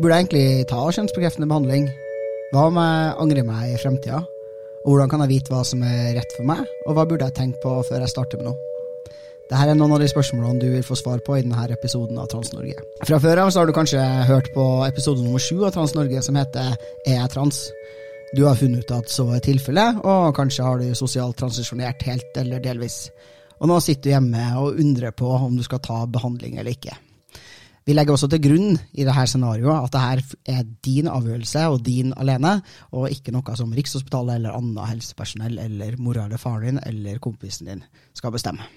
Burde jeg egentlig ta kjønnsbekreftende behandling? Hva om jeg angrer meg i fremtida? Og hvordan kan jeg vite hva som er rett for meg, og hva burde jeg tenke på før jeg starter med noe? Dette er noen av de spørsmålene du vil få svar på i denne episoden av Trans-Norge. Fra før av har du kanskje hørt på episode nummer sju av Trans-Norge, som heter Er jeg trans? Du har funnet ut at så er tilfellet, og kanskje har du sosialt transisjonert helt eller delvis. Og nå sitter du hjemme og undrer på om du skal ta behandling eller ikke. Vi legger også til grunn i dette scenarioet at dette er din avgjørelse og din alene, og ikke noe som Rikshospitalet eller annet helsepersonell eller mora eller faren din eller kompisen din skal bestemme.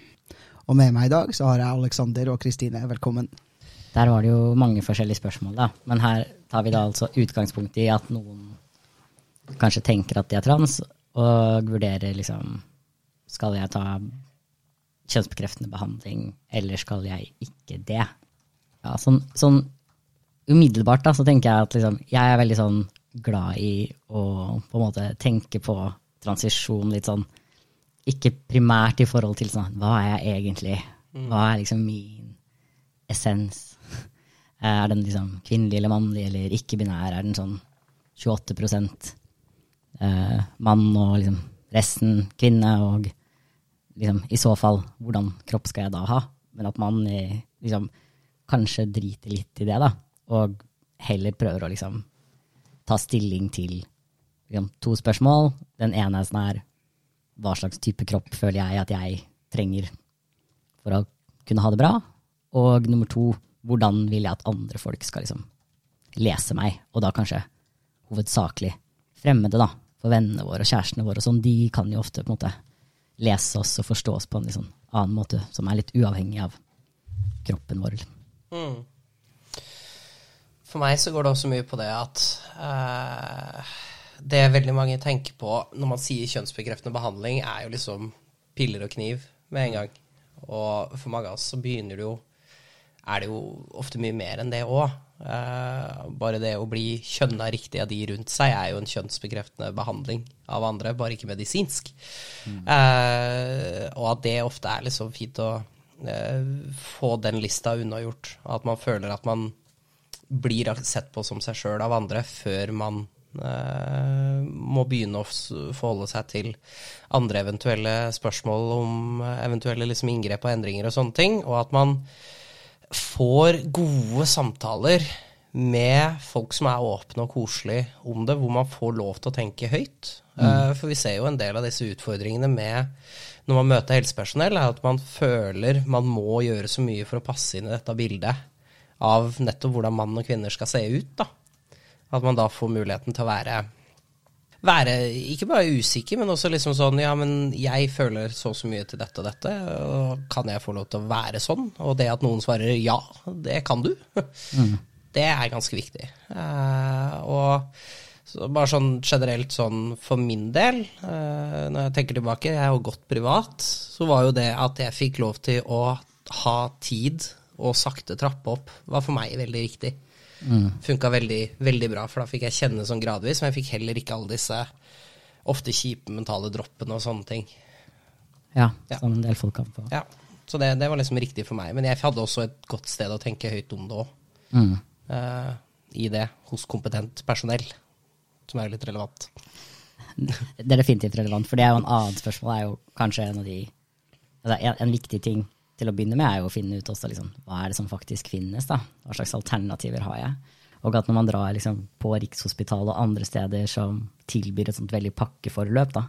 Og med meg i dag så har jeg Aleksander og Kristine. Velkommen. Der var det jo mange forskjellige spørsmål, da. Men her tar vi da altså utgangspunkt i at noen kanskje tenker at de er trans, og vurderer liksom Skal jeg ta kjønnsbekreftende behandling, eller skal jeg ikke det? Ja, sånn, sånn umiddelbart da, så tenker jeg at liksom, jeg er veldig sånn glad i å på en måte tenke på transisjon litt sånn Ikke primært i forhold til sånn Hva er jeg egentlig? Hva er liksom min essens? Er den liksom kvinnelig eller mannlig eller ikke-binær? Er den sånn 28 eh, mann og liksom resten kvinne? Og liksom, i så fall, hvordan kropp skal jeg da ha? Men at man i, liksom, kanskje driter litt i det, da. Og heller prøver å liksom ta stilling til liksom, to spørsmål. Den ene er sånn her Hva slags type kropp føler jeg at jeg trenger for å kunne ha det bra? Og nummer to, hvordan vil jeg at andre folk skal liksom lese meg? Og da kanskje hovedsakelig fremmede, da. For vennene våre og kjærestene våre og sånn, de kan jo ofte på en måte lese oss og forstå oss på en sånn annen måte, som er litt uavhengig av kroppen vår. Mm. For meg så går det også mye på det at uh, det veldig mange tenker på når man sier kjønnsbekreftende behandling, er jo liksom piller og kniv med en gang. Og for mange av oss så begynner det jo er det jo ofte mye mer enn det òg. Uh, bare det å bli kjønna riktig av de rundt seg er jo en kjønnsbekreftende behandling av andre, bare ikke medisinsk. Eh, og at det ofte er liksom fint å eh, få den lista unnagjort. At man føler at man blir sett på som seg sjøl av andre før man eh, må begynne å forholde seg til andre eventuelle spørsmål om eh, eventuelle liksom inngrep og endringer og sånne ting. Og at man får gode samtaler med folk som er åpne og koselige om det, hvor man får lov til å tenke høyt. Mm. for vi ser jo en del av disse utfordringene med når man møter helsepersonell, er at man føler man må gjøre så mye for å passe inn i dette bildet av nettopp hvordan mann og kvinner skal se ut. da. At man da får muligheten til å være være ikke bare usikker, men også liksom sånn Ja, men jeg føler så og så mye til dette og dette, og kan jeg få lov til å være sånn? Og det at noen svarer ja, det kan du, det er ganske viktig. Uh, og så bare sånn generelt sånn for min del, eh, når jeg tenker tilbake, jeg har gått privat, så var jo det at jeg fikk lov til å ha tid og sakte trappe opp, var for meg veldig viktig. Funka veldig, veldig bra, for da fikk jeg kjenne sånn gradvis, men jeg fikk heller ikke alle disse ofte kjipe mentale droppene og sånne ting. Ja, Ja. som en del folk kan få. Ja, Så det, det var liksom riktig for meg. Men jeg hadde også et godt sted å tenke høyt om det òg. Mm. I det, hos kompetent personell, som er litt relevant. Det er definitivt relevant, for det er jo en annen spørsmål. er jo kanskje en av de altså en, en viktig ting til å begynne med er jo å finne ut også liksom, hva er det som faktisk finnes. da? Hva slags alternativer har jeg? Og at når man drar liksom, på Rikshospitalet og andre steder som tilbyr et sånt veldig pakkeforløp, da,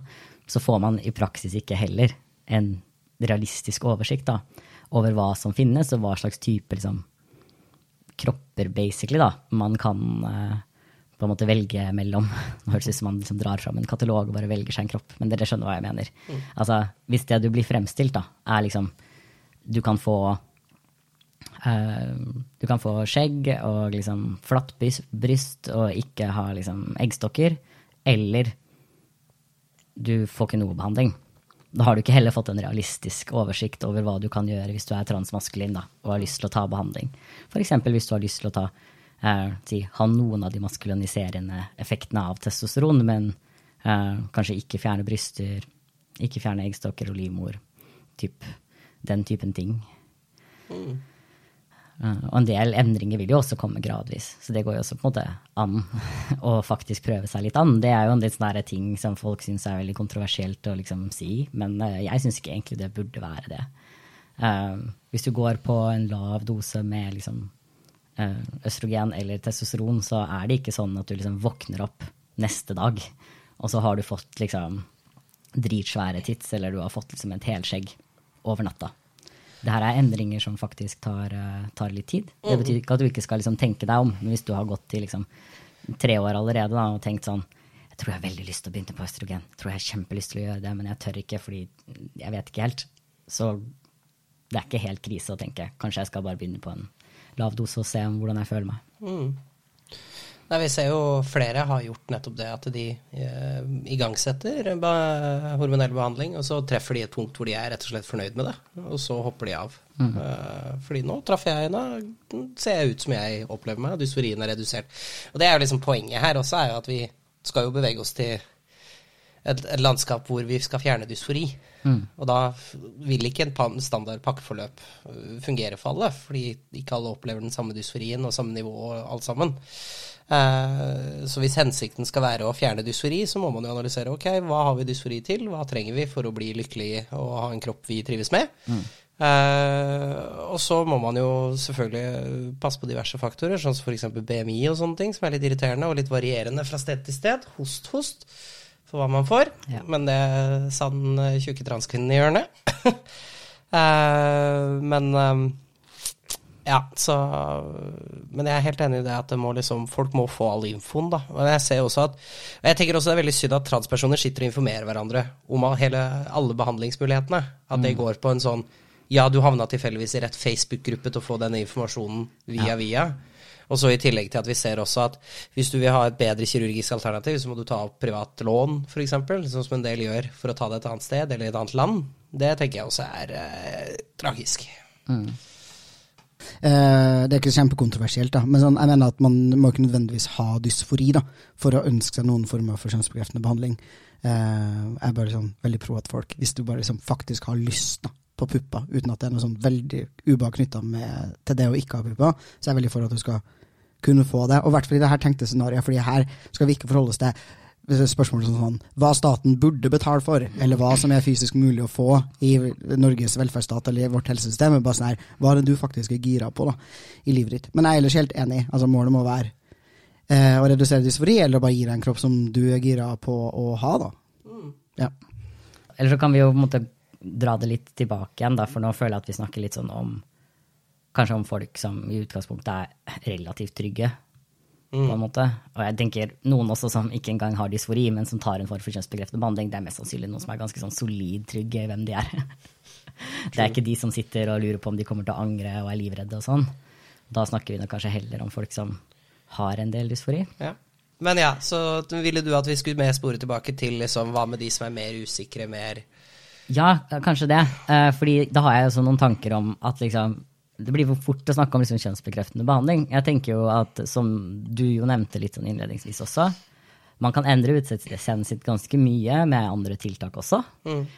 så får man i praksis ikke heller en realistisk oversikt da, over hva som finnes, og hva slags type liksom, kropper, basically, da, man kan eh, på en måte velge mellom. Nå høres det ut som man liksom drar fram en katalog og bare velger seg en kropp, men dere skjønner hva jeg mener. Altså, Hvis det du blir fremstilt, da, er liksom Du kan få uh, du kan få skjegg og liksom flatt bryst og ikke ha liksom eggstokker. Eller du får ikke noe behandling. Da har du ikke heller fått en realistisk oversikt over hva du kan gjøre hvis du er transmaskulin da, og har lyst til å ta behandling. F.eks. hvis du har lyst til å ta, eh, si, ha noen av de maskuliniserende effektene av testosteron, men eh, kanskje ikke fjerne bryster, ikke fjerne eggstokker og livmor. Typ, den typen ting. Eh, og en del endringer vil jo også komme gradvis, så det går jo også på en måte an å faktisk prøve seg litt an. Det er jo en litt sånn ting som folk syns er veldig kontroversielt å liksom si, men eh, jeg syns ikke egentlig det burde være det. Uh, hvis du går på en lav dose med liksom østrogen eller testosteron, så er det ikke sånn at du liksom våkner opp neste dag, og så har du fått liksom dritsvære tits, eller du har fått liksom et helskjegg over natta. Det her er endringer som faktisk tar, eh, tar litt tid. Det betyr ikke at du ikke skal liksom tenke deg om, men hvis du har gått i liksom tre år allerede da, og tenkt sånn Jeg tror jeg har veldig lyst til å begynne på østrogen. Jeg tror jeg har kjempelyst til å gjøre det, men jeg tør ikke fordi jeg vet ikke helt. Så det er ikke helt krise å tenke. Kanskje jeg skal bare begynne på en lav dose og se om hvordan jeg føler meg. Nei, Vi ser jo flere har gjort nettopp det, at de eh, igangsetter hormonell behandling, og så treffer de et punkt hvor de er rett og slett fornøyd med det, og så hopper de av. Eh, fordi nå traff jeg henne, ser jeg ut som jeg opplever meg, og dysforien er redusert. Og det er jo liksom poenget her også, er jo at vi skal jo bevege oss til et, et landskap hvor vi skal fjerne dysfori. Og da vil ikke en standard pakkeforløp øh, fungere for alle, fordi ikke alle opplever den samme dysforien og samme nivå og alt sammen. Eh, så hvis hensikten skal være å fjerne dysfori, så må man jo analysere ok, hva har vi dysfori til, hva trenger vi for å bli lykkelig og ha en kropp vi trives med. Eh, og så må man jo selvfølgelig passe på diverse faktorer, sånn som f.eks. BMI og sånne ting, som er litt irriterende og litt varierende fra sted til sted. Host, host for hva man får. Ja. Men det sa den eh, tjukke transkvinnen i hjørnet. Eh, men um, ja, så Men jeg er helt enig i det at det må liksom, folk må få all infoen, da. Men jeg ser også at og jeg tenker også det er veldig synd at transpersoner sitter og informerer hverandre om hele, alle behandlingsmulighetene. At det går på en sånn Ja, du havna tilfeldigvis i rett Facebook-gruppe til å få denne informasjonen via via. Og så i tillegg til at vi ser også at hvis du vil ha et bedre kirurgisk alternativ, så må du ta opp privat lån, f.eks., sånn som en del gjør for å ta det et annet sted eller et annet land. Det tenker jeg også er eh, tragisk. Eh, det er ikke kjempekontroversielt, da, men sånn, jeg mener at man må ikke nødvendigvis ha dysfori da, for å ønske seg noen former for kjønnsbekreftende behandling. Eh, jeg er bare sånn veldig pro at folk, hvis du bare liksom faktisk har lyst da, på pupper, uten at det er noe sånn veldig ubehag knytta til det å ikke ha pupper, så jeg er veldig for at du skal kunne få det. Og i hvert fall i det her tenkte scenarioet, fordi her skal vi ikke forholde oss til spørsmål som sånn hva staten burde betale for, eller hva som er fysisk mulig å få i Norges velferdsstat eller i vårt helsesystem. Bare sånn her, hva er det du faktisk er gira på da, i livet ditt? Men jeg er ellers helt enig. altså Målet må være eh, å redusere dysfori, eller bare gi deg en kropp som du er gira på å ha. da. Ja. Eller så kan vi jo på en måte dra det litt tilbake igjen, da, for nå føler jeg at vi snakker litt sånn om Kanskje om folk som i utgangspunktet er relativt trygge, på en måte. Og jeg tenker noen også som ikke engang har dysfori, men som tar en form for kjønnsbekreftende behandling, det er mest sannsynlig noen som er ganske sånn solid trygge i hvem de er. Det er ikke de som sitter og lurer på om de kommer til å angre og er livredde og sånn. Da snakker vi nok kanskje heller om folk som har en del dysfori. Ja. Men ja, så ville du at vi skulle mer spore tilbake til liksom, hva med de som er mer usikre, mer Ja, kanskje det. Uh, fordi da har jeg også noen tanker om at liksom Det blir for fort å snakke om liksom kjønnsbekreftende behandling. Jeg tenker jo at, som du jo nevnte litt sånn innledningsvis også, man kan endre utseendet sitt ganske mye med andre tiltak også.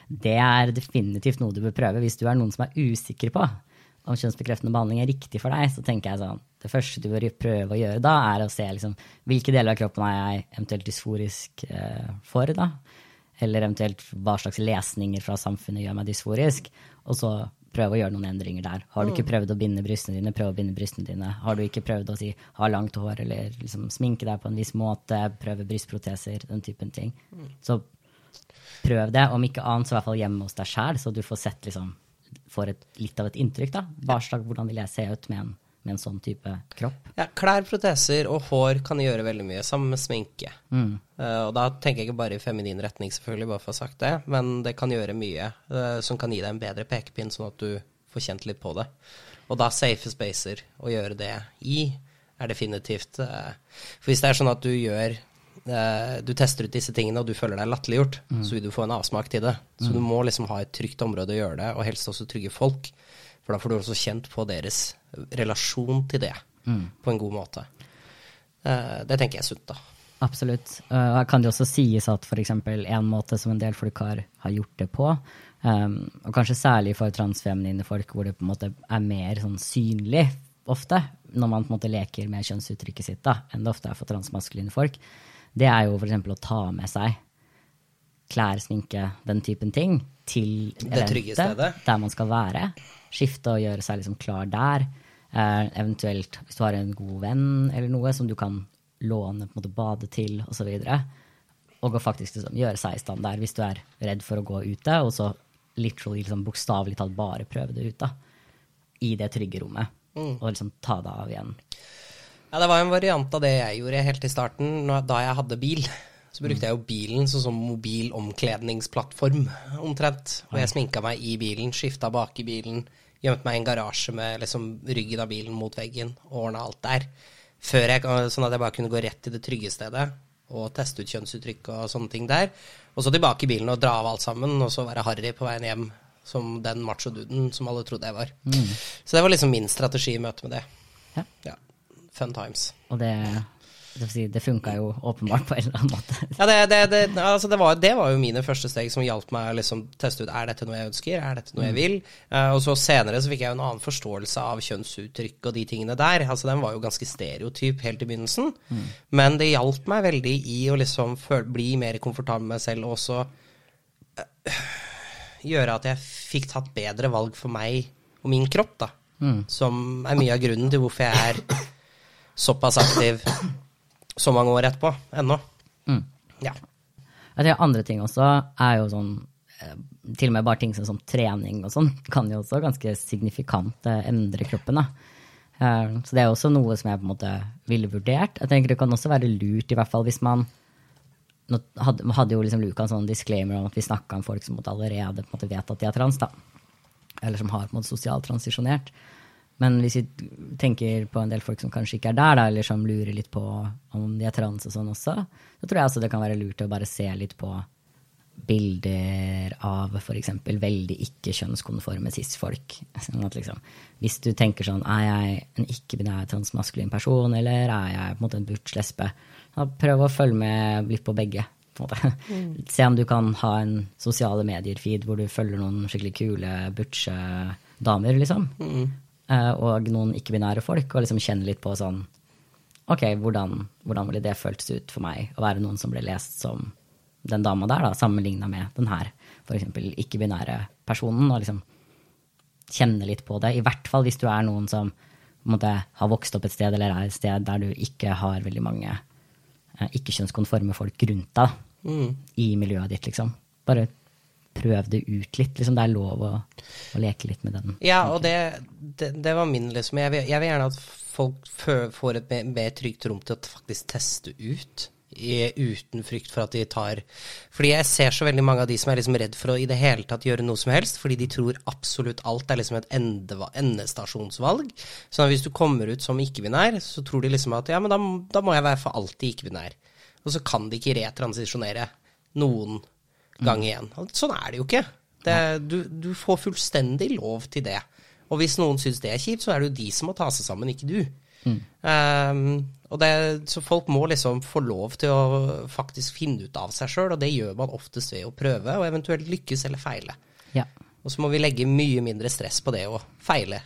Det er definitivt noe du bør prøve hvis du er noen som er usikker på om kjønnsbekreftende behandling er riktig for deg. Så tenker jeg sånn, Det første du bør prøve å gjøre da, er å se liksom, hvilke deler av kroppen er jeg eventuelt dysforisk eh, for. da, Eller eventuelt hva slags lesninger fra samfunnet gjør meg dysforisk. Og så prøve å gjøre noen endringer der. Har du ikke prøvd å binde brystene dine, prøv å binde brystene dine. Har du ikke prøvd å si ha langt hår eller liksom sminke deg på en viss måte, prøve brystproteser, den typen ting. Så prøv det, om ikke annet så i hvert fall hjemme hos deg sjæl, så du får sett liksom får et, litt av et inntrykk, da. Hva slags, hvordan vil jeg se ut med en, med en sånn type kropp? Ja, klær, proteser og hår kan gjøre veldig mye, sammen med sminke. Eh, og da tenker jeg ikke bare i feminin retning, selvfølgelig, bare for å ha sagt det, men det kan gjøre mye uh, som kan gi deg en bedre pekepinn, sånn at du får kjent litt på det. Og da safe spacer å gjøre det i er definitivt uh, For hvis det er sånn at du gjør du tester ut disse tingene, og du føler deg latterliggjort, så vil du få en avsmak til det. Så du må liksom ha et trygt område å gjøre det, og helst også trygge folk. For da får du også kjent på deres relasjon til det på en god måte. Eh, det tenker jeg er sunt, da. Absolutt. Uh, kan det også sies at f.eks. en måte som en del folk har, har gjort det på, um, og kanskje særlig for transfeminine folk hvor det på en måte er mer sånn synlig ofte, når man på en måte leker med kjønnsuttrykket sitt, da, enn det ofte er for transmaskuline folk, det er jo f.eks. å ta med seg klær, sminke, den typen ting til eventet der man skal være. Skifte og gjøre seg liksom klar der. Eh, eventuelt hvis du har en god venn eller noe som du kan låne på en måte bade til osv. Og og faktisk liksom, gjøre seg i stand der hvis du er redd for å gå ute, og så literally liksom, bokstavelig talt bare prøve det ut. da, I det trygge rommet. Og liksom ta det av igjen. Ja, det var en variant av det jeg gjorde helt i starten, da jeg hadde bil. Så brukte jeg jo bilen sånn som mobil omkledningsplattform, omtrent. Og jeg sminka meg i bilen, skifta bak i bilen, gjemte meg i en garasje med liksom ryggen av bilen mot veggen, og ordna alt der. Før jeg, sånn at jeg bare kunne gå rett til det trygge stedet og teste ut kjønnsuttrykk og sånne ting der. Og så tilbake i bilen og dra av alt sammen, og så være harry på veien hjem som den macho-duden som alle trodde jeg var. Så det var liksom min strategi i møte med det. Ja. Ja. Fun times. Og det, si, det funka jo åpenbart på en eller annen måte. Ja, det, det, det, altså det, var, det var jo mine første steg som hjalp meg å liksom teste ut er dette noe jeg ønsker, er dette noe jeg vil. Uh, og så senere så fikk jeg jo en annen forståelse av kjønnsuttrykk og de tingene der. Altså Den var jo ganske stereotyp helt i begynnelsen, men det hjalp meg veldig i å liksom føl, bli mer komfortabel med meg selv og også uh, gjøre at jeg fikk tatt bedre valg for meg og min kropp, da. Som er mye av grunnen til hvorfor jeg er såpass aktiv så mange år etterpå ennå. Mm. Ja. Jeg tror andre ting også er jo sånn eh, Til og med bare ting som, som trening og sånn kan jo også ganske signifikant eh, endre kroppen. da. Eh, Så det er også noe som jeg på en måte ville vurdert. Jeg tenker Det kan også være lurt, i hvert fall hvis man Nå hadde, jo liksom Luka en sånn disclaimer om at vi snakka om folk som måtte allerede vet at de er trans. da. Eller som har på en måte sosialt transisjonert. Men hvis vi tenker på en del folk som kanskje ikke er der, da, eller som lurer litt på om de er trans og sånn også, så tror jeg også det kan være lurt å bare se litt på bilder av f.eks. veldig ikke-kjønnskonforme cis-folk. Sånn liksom, hvis du tenker sånn Er jeg en ikke-binær transmaskulin person, eller er jeg på en måte en butch lesbe? Prøv å følge med litt på begge. På måte. Se om du kan ha en sosiale medier-feed hvor du følger noen skikkelig kule butche damer, liksom. Eh, og noen ikke-binære folk, og liksom kjenne litt på sånn Ok, hvordan, hvordan ville det føltes ut for meg å være noen som ble lest som den dama der, da, sammenligna med den her f.eks. ikke-binære personen, og liksom kjenne litt på det. I hvert fall hvis du er noen som måte, har vokst opp et sted, eller er et sted der du ikke har veldig mange eh, ikke-kjønnskonforme folk rundt deg i miljøet ditt, liksom. Bare prøv det ut litt. Liksom, det er lov å, å leke litt med den. Ja, og det, det, det var min liksom jeg vil, jeg vil gjerne at folk får et mer, mer trygt rom til å faktisk teste ut. I, uten frykt for at de tar Fordi jeg ser så veldig mange av de som er liksom redd for å i det hele tatt gjøre noe som helst, fordi de tror absolutt alt er liksom et ende, endestasjonsvalg. Så hvis du kommer ut som ikke-binær, så tror de liksom at ja, men da, da må jeg være for alltid ikke-binær. Og så kan de ikke retransisjonere noen gang igjen. Sånn er det jo ikke. Det, du, du får fullstendig lov til det. Og hvis noen syns det er kjipt, så er det jo de som må ta seg sammen, ikke du. Um, og det, så folk må liksom få lov til å faktisk finne ut av seg sjøl, og det gjør man oftest ved å prøve, og eventuelt lykkes eller feile. Ja. Og så må vi legge mye mindre stress på det å feile.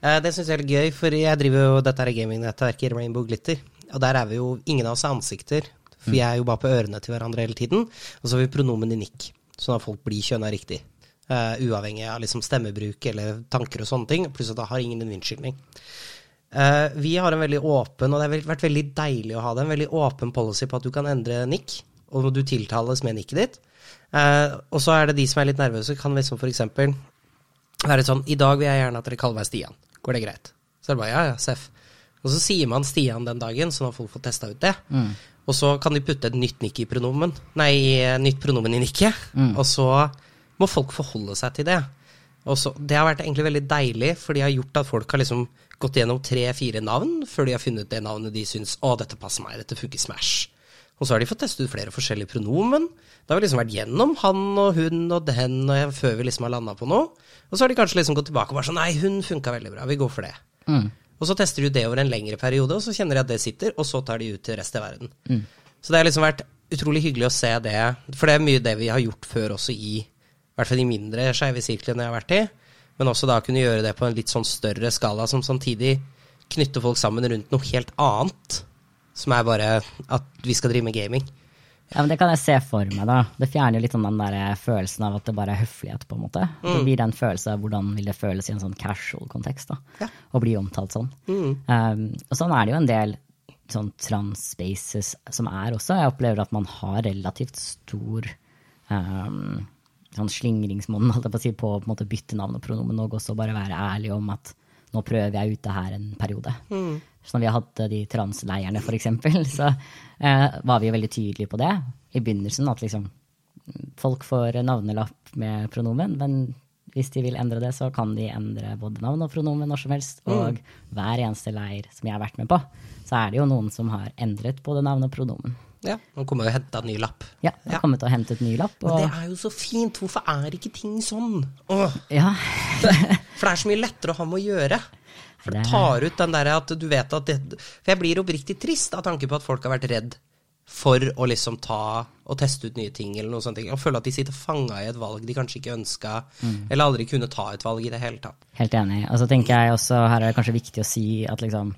Eh, det syns jeg er litt gøy, for jeg driver jo dette gamingnettverket Rainbow Glitter. Og der er vi jo ingen av oss er ansikter, for vi er jo bare på ørene til hverandre hele tiden. Og så har vi pronomen i nikk, sånn at folk blir kjønna riktig. Uh, uavhengig av liksom stemmebruk eller tanker og sånne ting. Pluss at da har ingen en unnskyldning. Uh, vi har en veldig åpen, og det har vært veldig deilig å ha det, en veldig åpen policy på at du kan endre nikk, og du tiltales med nikket ditt. Uh, og så er det de som er litt nervøse, kan liksom eksempel være sånn I dag vil jeg gjerne at dere kaller meg Stian. Går det greit? Så er det bare ja, ja, seff. Og så sier man Stian den dagen, sånn at folk får testa ut det. Og så kan de putte et nytt nikk i pronomen. Nei, nytt pronomen i nikket. Og så må folk forholde seg til det. Og så, det har vært egentlig veldig deilig, for de har gjort at folk har liksom gått gjennom tre-fire navn før de har funnet det navnet de syns å, dette passer meg, dette funker smash. Og så har de fått testet ut flere forskjellige pronomen. Da har vi liksom vært gjennom han og hun og den og jeg, før vi liksom har landa på noe. Og så har de kanskje liksom gått tilbake og bare sånn nei, hun funka veldig bra, vi går for det. Og så tester de det over en lengre periode, og så kjenner de at det sitter, og så tar de ut til resten av verden. Så det har liksom vært utrolig hyggelig å se det, for det er mye det vi har gjort før også i i hvert fall de mindre skeive sirklene jeg har vært i, men også da kunne gjøre det på en litt sånn større skala, som samtidig knytter folk sammen rundt noe helt annet, som er bare at vi skal drive med gaming. Ja, men Det kan jeg se for meg. da. Det fjerner jo litt sånn den der følelsen av at det bare er høflighet. på en måte. Det blir den følelsen av hvordan vil det føles i en sånn casual kontekst. da, Ja. Å bli omtalt sånn. Um, og sånn er det jo en del sånn trans-spaces som er også. Jeg opplever at man har relativt stor um, sånn slingringsmonn på si, på på en måte bytte navn og pronomen, og også bare være ærlig om at nå prøver jeg ut det her en periode. Så når vi hadde de transleirene, eksempel, så eh, var vi jo veldig tydelige på det i begynnelsen. At liksom folk får navnelapp med pronomen, men hvis de vil endre det, så kan de endre både navn og pronomen når som helst. Og hver eneste leir som jeg har vært med på, så er det jo noen som har endret både navn og pronomen. Ja, Nå kommer og henter en ny lapp. Ja, jeg Ja. til å hente et ny lapp. Men det er jo så fint, hvorfor er ikke ting sånn? Åh, ja, for det er så mye lettere å ha med å gjøre. For det tar ut den derre at du vet at det For jeg blir oppriktig trist av tanke på at folk har vært redd for å liksom ta og teste ut nye ting eller noe sånt. Og føle at de sitter fanga i et valg de kanskje ikke ønska, eller aldri kunne ta et valg i det hele tatt. Helt enig. Og så tenker jeg også, her er det kanskje viktig å si at liksom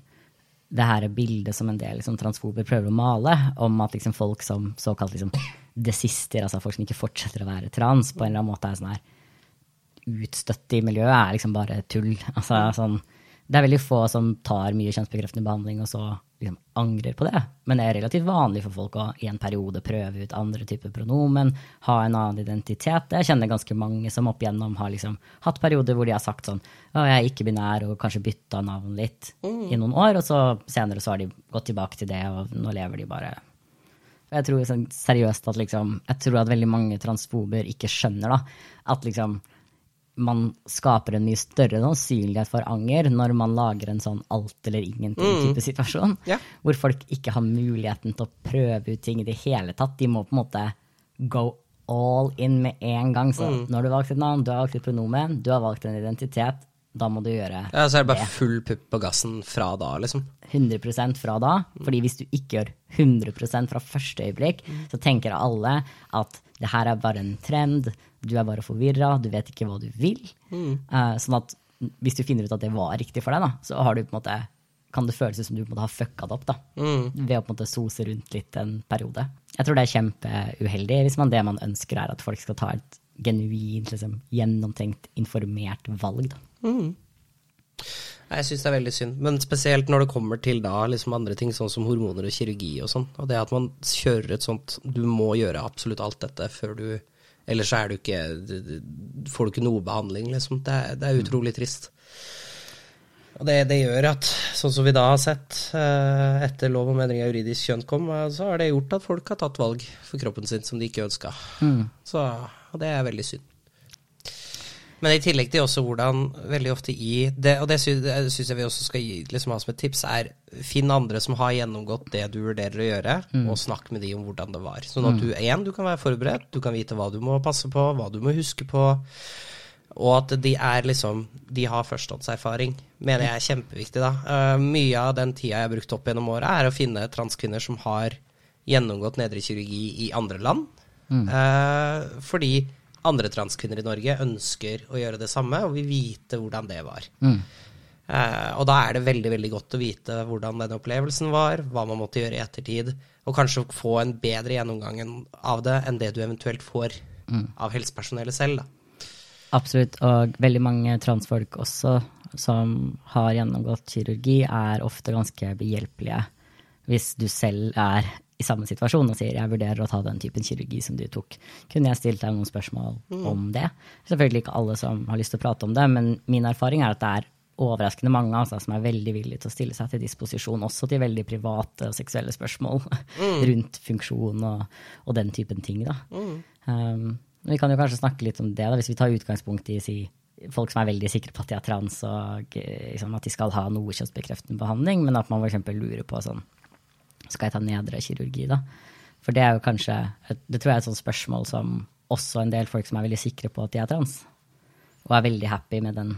det her bildet som en del liksom, transfober prøver å male, om at liksom, folk som såkalt liksom, desister, altså folk som ikke fortsetter å være trans, på en eller annen måte er sånn her utstøtt i miljøet, er liksom bare tull. Altså, sånn, det er veldig få som tar mye kjønnsbekreftende behandling og så liksom angrer på det. Men det er relativt vanlig for folk å i en periode prøve ut andre typer pronomen, ha en annen identitet. Jeg kjenner ganske mange som opp igjennom har liksom hatt perioder hvor de har sagt sånn å, jeg er ikke-binær, og kanskje bytta navn litt i noen år, og så senere så har de gått tilbake til det, og nå lever de bare jeg tror sånn, seriøst at liksom, jeg tror at veldig mange transfober ikke skjønner da, at liksom man skaper en mye større sannsynlighet for anger når man lager en sånn alt eller ingenting-type situasjon. Ja. Hvor folk ikke har muligheten til å prøve ut ting i det hele tatt. De må på en måte go all in med en gang. Så mm. når du valgt et navn, du har valgt et pronomen, du har valgt en identitet. Da må du gjøre det. Ja, så er det bare full pupp på gassen fra da, liksom. 100% fra da. Fordi hvis du ikke gjør 100% fra første øyeblikk, så tenker alle at det her er bare en trend, du er bare forvirra, du vet ikke hva du vil. Eh, sånn at hvis du finner ut at det var riktig for deg, da, så har du på en måte kan det føles som du på en måte har fucka det opp da, ved å på en måte sose rundt litt en periode. Jeg tror det er kjempeuheldig hvis man det man ønsker er at folk skal ta et genuint, liksom, gjennomtenkt, informert valg. da. Mm. Jeg syns det er veldig synd, men spesielt når det kommer til da liksom andre ting, sånn som hormoner og kirurgi og sånn. Og det at man kjører et sånt Du må gjøre absolutt alt dette før du Ellers så du ikke Får du ikke noe behandling, liksom. Det er, det er utrolig trist. Og det, det gjør at, sånn som vi da har sett eh, etter lov om endring av juridisk kjønn kom, eh, så har det gjort at folk har tatt valg for kroppen sin som de ikke ønska. Så Og det er veldig synd. Men i tillegg til også hvordan veldig ofte i det, Og det syns jeg vi også skal gi, liksom, ha som et tips, er finn andre som har gjennomgått det du vurderer å gjøre, og snakk med de om hvordan det var. Sånn at du én, du kan være forberedt, du kan vite hva du må passe på, hva du må huske på. Og at de er liksom De har førstehåndserfaring, mener jeg er kjempeviktig, da. Uh, mye av den tida jeg har brukt opp gjennom året, er å finne transkvinner som har gjennomgått nedre kirurgi i andre land. Eh, fordi andre transkvinner i Norge ønsker å gjøre det samme, og vil vite hvordan det var. Eh, og da er det veldig veldig godt å vite hvordan den opplevelsen var, hva man måtte gjøre i ettertid, og kanskje få en bedre gjennomgang av det enn det du eventuelt får av helsepersonellet selv. da. Absolutt, og veldig mange transfolk også som har gjennomgått kirurgi, er ofte ganske behjelpelige hvis du selv er i samme situasjon og sier jeg vurderer å ta den typen kirurgi som du tok. Kunne jeg stilt deg noen spørsmål om det? Selvfølgelig ikke alle som har lyst til å prate om det, men min erfaring er at det er overraskende mange altså, som er veldig villige til å stille seg til disposisjon også til veldig private og seksuelle spørsmål rundt funksjon og, og den typen ting. Da. Um, vi kan jo kanskje snakke litt om det, da, hvis vi tar utgangspunkt i si, folk som er veldig sikre på at de er trans, og liksom, at de skal ha noe kjønnsbekreftende behandling, men at man f.eks. lurer på sånn Skal jeg ta nedre kirurgi, da? For det er jo kanskje Det tror jeg er et sånt spørsmål som også en del folk som er veldig sikre på at de er trans, og er veldig happy med den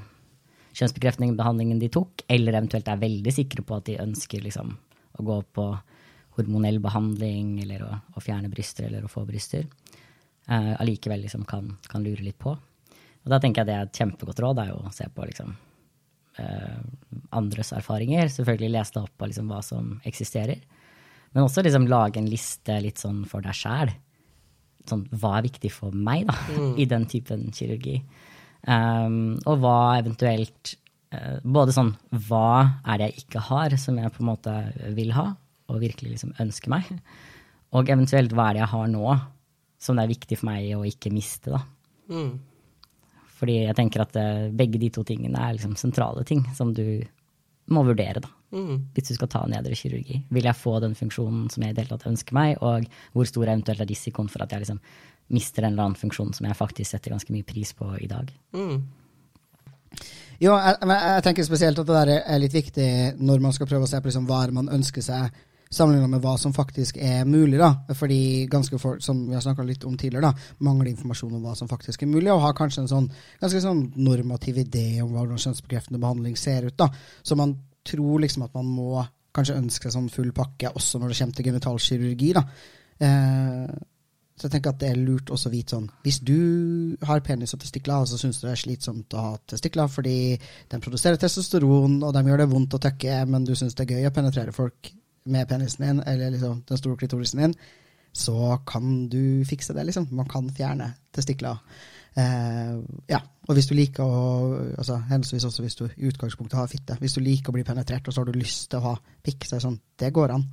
kjønnsbekreftende behandlingen de tok, eller eventuelt er veldig sikre på at de ønsker liksom, å gå på hormonell behandling eller å, å fjerne bryster eller å få bryster, uh, allikevel liksom kan, kan, lure litt på. Og da tenker jeg det er et kjempegodt råd, er jo å se på liksom, eh, andres erfaringer. Selvfølgelig lese deg opp på liksom, hva som eksisterer. Men også liksom, lage en liste litt sånn for deg sjæl. Sånn, hva er viktig for meg da, mm. i den typen kirurgi? Um, og hva eventuelt uh, Både sånn hva er det jeg ikke har, som jeg på en måte vil ha, og virkelig liksom ønsker meg? Og eventuelt hva er det jeg har nå, som det er viktig for meg å ikke miste, da. Mm. Fordi jeg tenker at uh, begge de to tingene er liksom sentrale ting som du må vurdere, da. Mm. Hvis du skal ta nedre kirurgi. Vil jeg få den funksjonen som jeg i det hele tatt ønsker meg, og hvor stor eventuelt er risikoen for at jeg liksom mister en eller annen funksjon som jeg faktisk setter ganske mye pris på i dag. Mm. Jo, jeg, jeg, tenker spesielt at det der er litt viktig når man skal prøve å se på liksom hva man ønsker seg, sammenlignet med hva som faktisk er mulig. da. Fordi ganske for, som vi har snakka litt om tidligere, da, mangler informasjon om hva som faktisk er mulig, og har kanskje en sånn ganske sånn normativ idé om hvordan kjønnsbekreftende behandling ser ut. da. Så man tror liksom at man må kanskje ønske seg sånn full pakke også når det kommer til genitalkirurgi. da. Eh, så jeg tenker at det er lurt også å vite sånn Hvis du har penis og testikler, og så syns du det er slitsomt å ha testikler fordi den produserer testosteron, og de gjør det vondt å tøkke, men du syns det er gøy å penetrere folk med penisen din, eller liksom den store klitorisen din, så kan du fikse det, liksom. Man kan fjerne testikler. Eh, ja, og hvis du liker å altså Henholdsvis også hvis du i utgangspunktet har fitte. Hvis du liker å bli penetrert, og så har du lyst til å ha pikk, så er det sånn Det går an.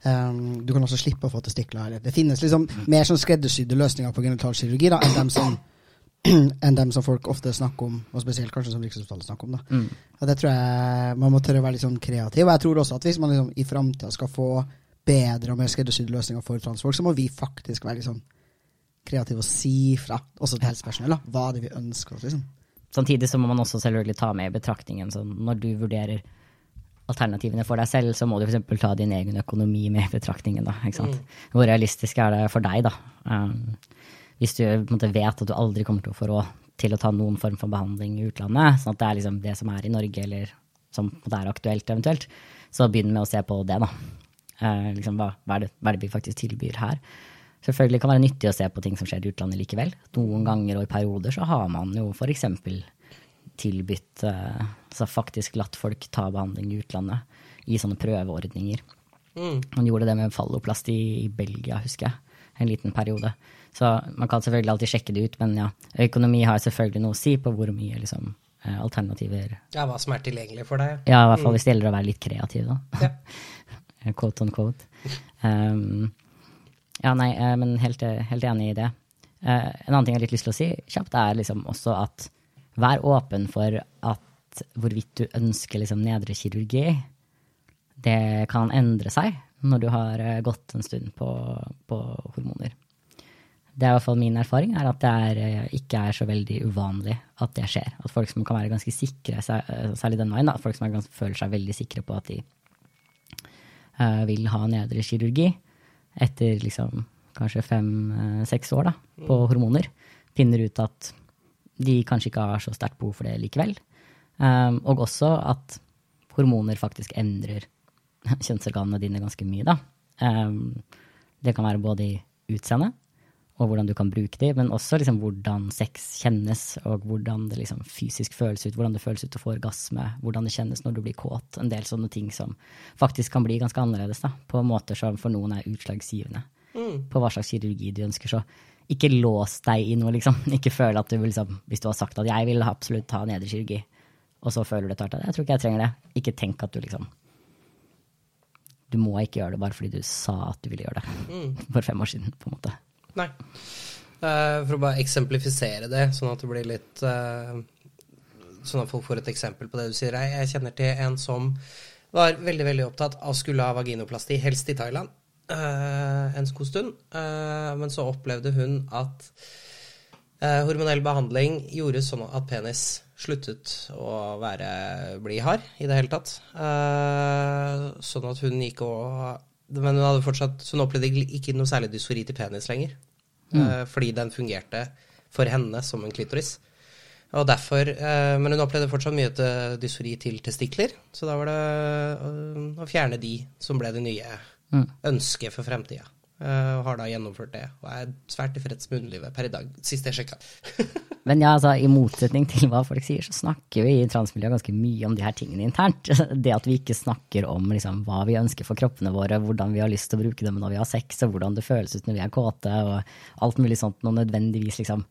Um, du kan også slippe å få testikler. Det finnes liksom mer sånn skreddersydde løsninger på genitalkirurgi da, enn dem som enn dem som folk ofte snakker om, og spesielt kanskje som Rikshospitalet snakker om. da. Mm. Og det tror jeg Man må tørre å være litt sånn kreativ. Og jeg tror også at hvis man liksom i framtida skal få bedre og mer skreddersydde løsninger for transfolk, så må vi faktisk være litt sånn kreative og si fra, også til helsepersonell, da, hva det vi ønsker oss. liksom. Samtidig så må man også selvfølgelig ta med i betraktningen så når du vurderer alternativene for deg selv, så må du f.eks. ta din egen økonomi med i betraktningen. Da, mm. Hvor realistisk er det for deg, da? Um, hvis du måte, vet at du aldri kommer til å få råd til å ta noen form for behandling i utlandet, sånn at det er liksom det som er i Norge, eller som er aktuelt eventuelt, så begynn med å se på det, da. Uh, liksom, hva, hva, er det, hva, er det, vi faktisk tilbyr her? Selvfølgelig kan det være nyttig å se på ting som skjer i utlandet likevel. Noen ganger og i perioder så har man jo f.eks tilbudt Så altså faktisk latt folk ta behandling i utlandet i sånne prøveordninger. Mm. Man gjorde det med falloplast i, i, Belgia, husker jeg, en liten periode. Så man kan selvfølgelig alltid sjekke det ut, men ja, økonomi har selvfølgelig noe å si på hvor mye liksom, uh, alternativer Ja, hva som er tilgjengelig for deg. Ja, i hvert fall mm. hvis det gjelder å være litt kreativ, da. Ja. quote on quote. Um, ja, nei, uh, men helt, helt, enig i det. en annen ting jeg har litt lyst til å si kjapt, er liksom også at Vær åpen for at hvorvidt du ønsker liksom nedre kirurgi, det kan endre seg når du har eh, gått en stund på, på hormoner. Det er i hvert fall min erfaring, er at det er, eh, ikke er så veldig uvanlig at det skjer. At folk som kan være ganske sikre, eh, særlig den veien, da, folk som ganske, føler seg veldig sikre på at de uh, vil ha nedre kirurgi etter liksom kanskje fem-seks år da, på mm. hormoner, finner ut at de kanskje ikke har så sterkt behov for det likevel. Um, og også at hormoner faktisk endrer kjønnsorganene dine ganske mye, da. Um, det kan være både i utseendet og hvordan du kan bruke de, men også liksom hvordan sex kjennes, og hvordan det liksom fysisk føles ut, hvordan det føles ut å få orgasme, hvordan det kjennes når du blir kåt. En del sånne ting som faktisk kan bli ganske annerledes, da, på måter som for noen er utslagsgivende. Mm. På hva slags kirurgi du ønsker. Så ikke lås deg i noe, liksom. Ikke føl at du liksom, Hvis du har sagt at 'jeg vil absolutt ta nedre kirurgi', og så føler du etter hvert at 'jeg tror ikke jeg trenger det', ikke tenk at du liksom Du må ikke gjøre det bare fordi du sa at du ville gjøre det mm. for fem år siden, på en måte. Nei. Uh, for å bare eksemplifisere det, sånn at det blir litt uh, Sånn at folk får et eksempel på det du sier. Jeg kjenner til en som var veldig veldig opptatt av skulle ha vaginoplasti, helst i Thailand uh, en god stund. Men så opplevde hun at hormonell behandling gjorde sånn at penis sluttet å være, bli hard i det hele tatt. Sånn at hun gikk og Men hun fortsatt hun opplevde ikke noe særlig dysfori til penis lenger. Eh, fordi den fungerte for henne som en klitoris. Og derfor, eh, Men hun opplevde fortsatt mye til dysfori til testikler. Så da var det øh, å fjerne de som ble det nye ønsket for fremtida. Eh, og har da gjennomført det. Og er svært tilfreds med underlivet per i dag, sist jeg sjekka. Men ja, altså, i motsetning til hva folk sier, så snakker vi i transmiljøet ganske mye om de her tingene internt. Det at vi ikke snakker om liksom, hva vi ønsker for kroppene våre, hvordan vi har lyst til å bruke dem når vi har sex, og hvordan det føles ut når vi er kåte, og alt mulig sånt, og nødvendigvis liksom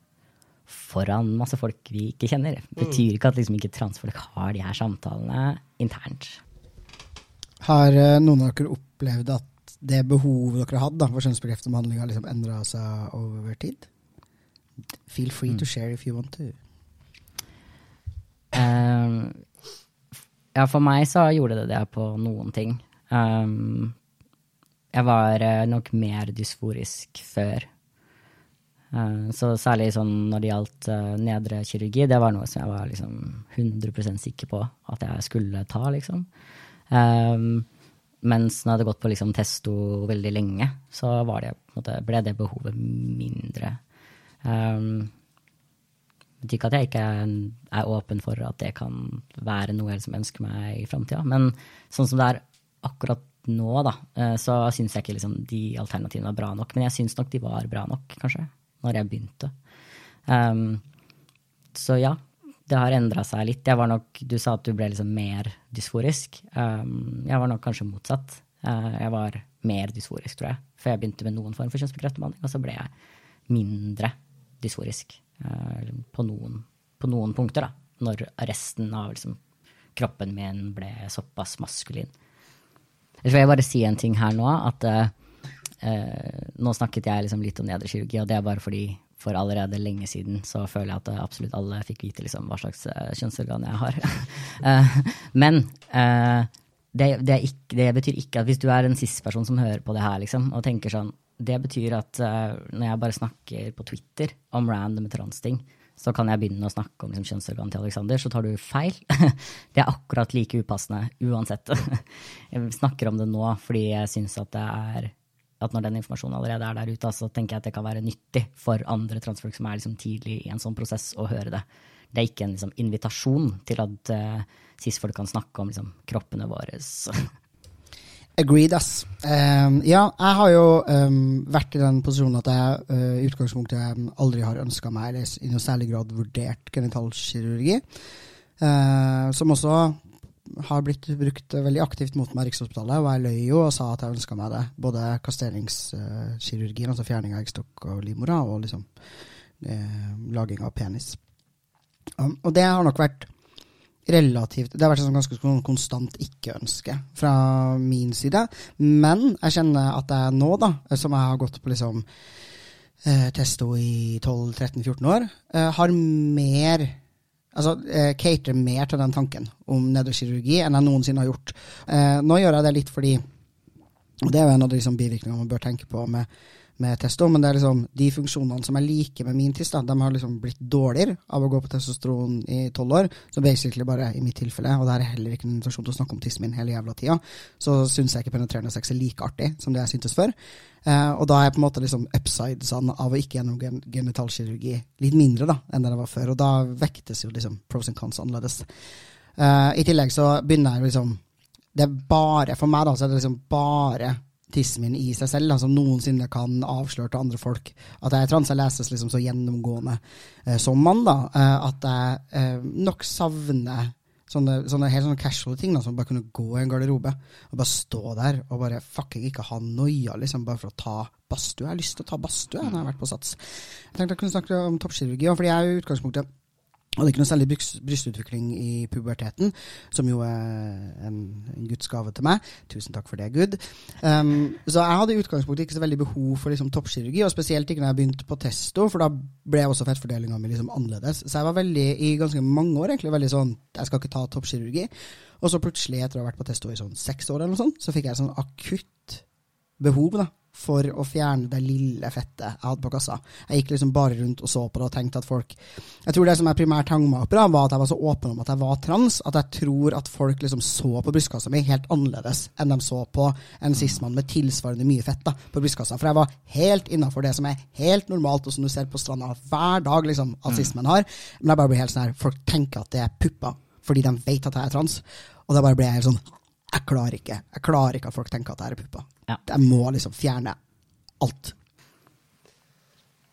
foran masse folk vi ikke kjenner. Betyr ikke at liksom ikke transfolk har de her samtalene internt. Har eh, noen av dere opplevd at det behovet dere har hatt for kjønnsbekreftende behandling, har liksom endra seg over tid? Feel free to share if you want to. Um, ja, for meg så gjorde det det på noen ting. Um, jeg var eh, nok mer dysforisk før. Eh, så særlig sånn når det gjaldt uh, nedre kirurgi, det var noe som jeg var liksom 100% sikker på at jeg skulle ta, liksom. Ehm, mens når jeg hadde gått på liksom testo veldig lenge, så det, måte, ble det behovet mindre. Um, betyr ikke at jeg ikke er åpen for at det kan være noe jeg liksom ønsker meg i framtida. Men sånn som det er akkurat nå, da, eh, så syns jeg ikke liksom de alternativene var bra nok. Men jeg syns nok de var bra nok, kanskje, når jeg begynte. Um, så ja, det har endra seg litt. Jeg var nok, Du sa at du ble liksom mer dysforisk. Um, jeg var nok kanskje motsatt. Uh, jeg var mer dysforisk, tror jeg, før jeg begynte med noen form for kjønnsbekreftet behandling. Og så ble jeg mindre dysforisk uh, på, noen, på noen punkter, da. Når resten av liksom, kroppen min ble såpass maskulin. Så vil jeg bare si en ting her nå, at uh, nå snakket jeg liksom litt om nederkirurgi, og det er bare fordi for allerede lenge siden så føler jeg at absolutt alle fikk vite liksom hva slags uh, kjønnsorgan jeg har. uh, men det, det, ikke, det, betyr ikke at hvis du er en cis-person som hører på det her, liksom, og tenker sånn Det betyr at når jeg bare snakker på Twitter om random transting, så kan jeg begynne å snakke om liksom, kjønnsorganet til Alexander, så tar du feil. det er akkurat like upassende uansett. jeg snakker om det nå fordi jeg syns at det er at når den informasjonen allerede er der ute, så tenker jeg at det kan være nyttig for andre transfolk som er liksom tidlig i en sånn prosess, å høre det. Det er ikke en liksom, invitasjon til at uh, cis-folk kan snakke om liksom, kroppene våre. Agreed, ass. Um, ja, jeg har jo um, vært i den posisjonen at jeg uh, i utgangspunktet aldri har ønska meg, eller i noe særlig grad vurdert genitalkirurgi. Uh, som også har blitt brukt veldig aktivt mot meg i Rikshospitalet, og jeg løy jo og sa at jeg ønska meg det. Både kastreringskirurgien, altså fjerning av eggstokk og livmora, og liksom eh, laging av penis. Um, og det har nok vært relativt Det har vært et sånn ganske sånn konstant ikke-ønske fra min side. Men jeg kjenner at jeg nå, da, som jeg har gått på liksom eh, testo i 12-13-14 år, eh, har mer altså, eh, cater mer til den tanken om nedrekirurgi enn jeg noensinne har gjort. Eh, nå gjør jeg det litt fordi og Det er jo en av de liksom, bivirkningene man bør tenke på med, med testo, men det er liksom de funksjonene som er like med min tiss, de har liksom blitt dårligere av å gå på testosteron i tolv år. Så basically bare i mitt tilfelle, og det er heller ikke en invitasjon til å snakke om tissen min hele jævla tida, så syns jeg ikke penetrerende sex er like artig som det jeg syntes før. Eh, og da er jeg på en måte liksom upsidesene av å ikke gjennom gen genitalkirurgi litt mindre da, enn det det var før. Og da vektes jo liksom pros and cons annerledes. Eh, I tillegg så begynner jeg liksom Det er bare for meg da, så er det liksom bare tissen i seg selv som noensinne kan avsløre til andre folk at jeg er trans. Jeg leses liksom så gjennomgående uh, som mann da, at jeg nok savner Sånne, sånne helt sånne casual ting, da, som bare kunne gå i en garderobe og bare stå der og bare fucking ikke ha noia, liksom, bare for å ta badstue. Jeg har lyst til å ta badstue når jeg har vært på Sats. Jeg tenkte jeg kunne snakke om toppkirurgi, fordi jeg er i utgangspunktet hadde ikke noe særlig brystutvikling i puberteten, som jo er en, en Guds gave til meg. Tusen takk for det, Gud. Um, så jeg hadde i utgangspunktet ikke så veldig behov for liksom, toppkirurgi, og spesielt ikke når jeg begynte på testo, for da ble også fettfordelinga mi liksom annerledes. Så jeg var veldig, i ganske mange år egentlig veldig sånn Jeg skal ikke ta toppkirurgi. Og så plutselig, etter å ha vært på testo i sånn seks år, eller noe sånt, så fikk jeg sånn akutt behov da, for å fjerne det lille fettet jeg hadde på kassa. Jeg gikk liksom bare rundt og så på det og tenkte at folk Jeg tror det som jeg primært hang meg opp i, var at jeg var så åpen om at jeg var trans, at jeg tror at folk liksom så på brystkassa mi helt annerledes enn de så på en cis-mann med tilsvarende mye fett da, på brystkassa. For jeg var helt innafor det som er helt normalt, og som du ser på stranda hver dag liksom, at cis-menn har. Men jeg bare blir helt sånn her, folk tenker at det er pupper fordi de vet at jeg er trans. Og da bare blir jeg helt sånn Jeg klarer ikke Jeg klarer ikke at folk tenker at jeg er pupper. Ja. Jeg må liksom fjerne alt.